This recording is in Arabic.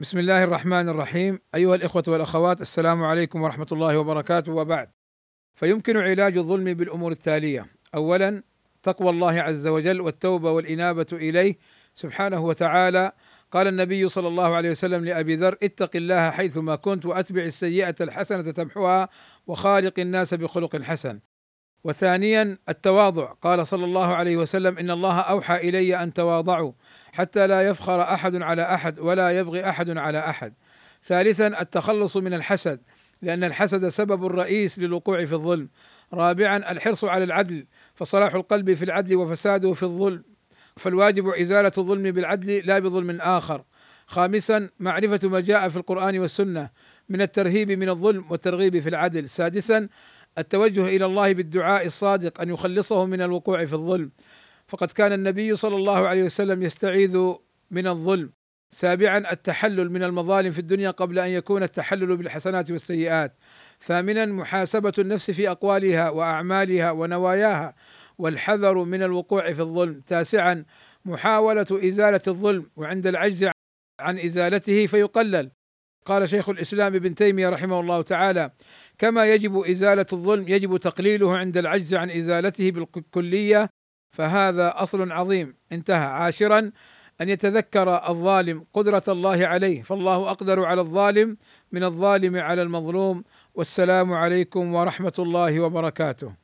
بسم الله الرحمن الرحيم. أيها الإخوة والأخوات السلام عليكم ورحمة الله وبركاته. وبعد فيمكن علاج الظلم بالأمور التالية. اولا تقوى الله عز وجل والتوبة والإنابة إليه سبحانه وتعالى. قال النبي صلى الله عليه وسلم لأبي ذر اتق الله حيثما كنت وأتبع السيئة الحسنة تمحوها وخالق الناس بخلق حسن. وثانيا التواضع. قال صلى الله عليه وسلم إن الله أوحى إلي أن تواضعوا. حتى لا يفخر أحد على أحد ولا يبغي أحد على أحد. ثالثا التخلص من الحسد لأن الحسد سبب رئيس للوقوع في الظلم. رابعا الحرص على العدل فصلاح القلب في العدل وفساده في الظلم. فالواجب إزالة الظلم بالعدل لا بظلم آخر. خامسا معرفة ما جاء في القرآن والسنة من الترهيب من الظلم والترغيب في العدل. سادسا التوجه إلى الله بالدعاء الصادق أن يخلصه من الوقوع في الظلم. فقد كان النبي صلى الله عليه وسلم يستعيذ من الظلم سابعا التحلل من المظالم في الدنيا قبل أن يكون التحلل بالحسنات والسيئات. ثامنا محاسبة النفس في أقوالها وأعمالها ونواياها والحذر من الوقوع في الظلم. تاسعا محاولة إزالة الظلم وعند العجز عن إزالته فيقلل. قال شيخ الإسلام ابن تيمية رحمه الله تعالى كما يجب إزالة الظلم يجب تقليله عند العجز عن إزالته بالكلية فهذا أصل عظيم. انتهى. عاشرا أن يتذكر الظالم قدرة الله عليه. فالله أقدر على الظالم من الظالم على المظلوم. والسلام عليكم ورحمة الله وبركاته.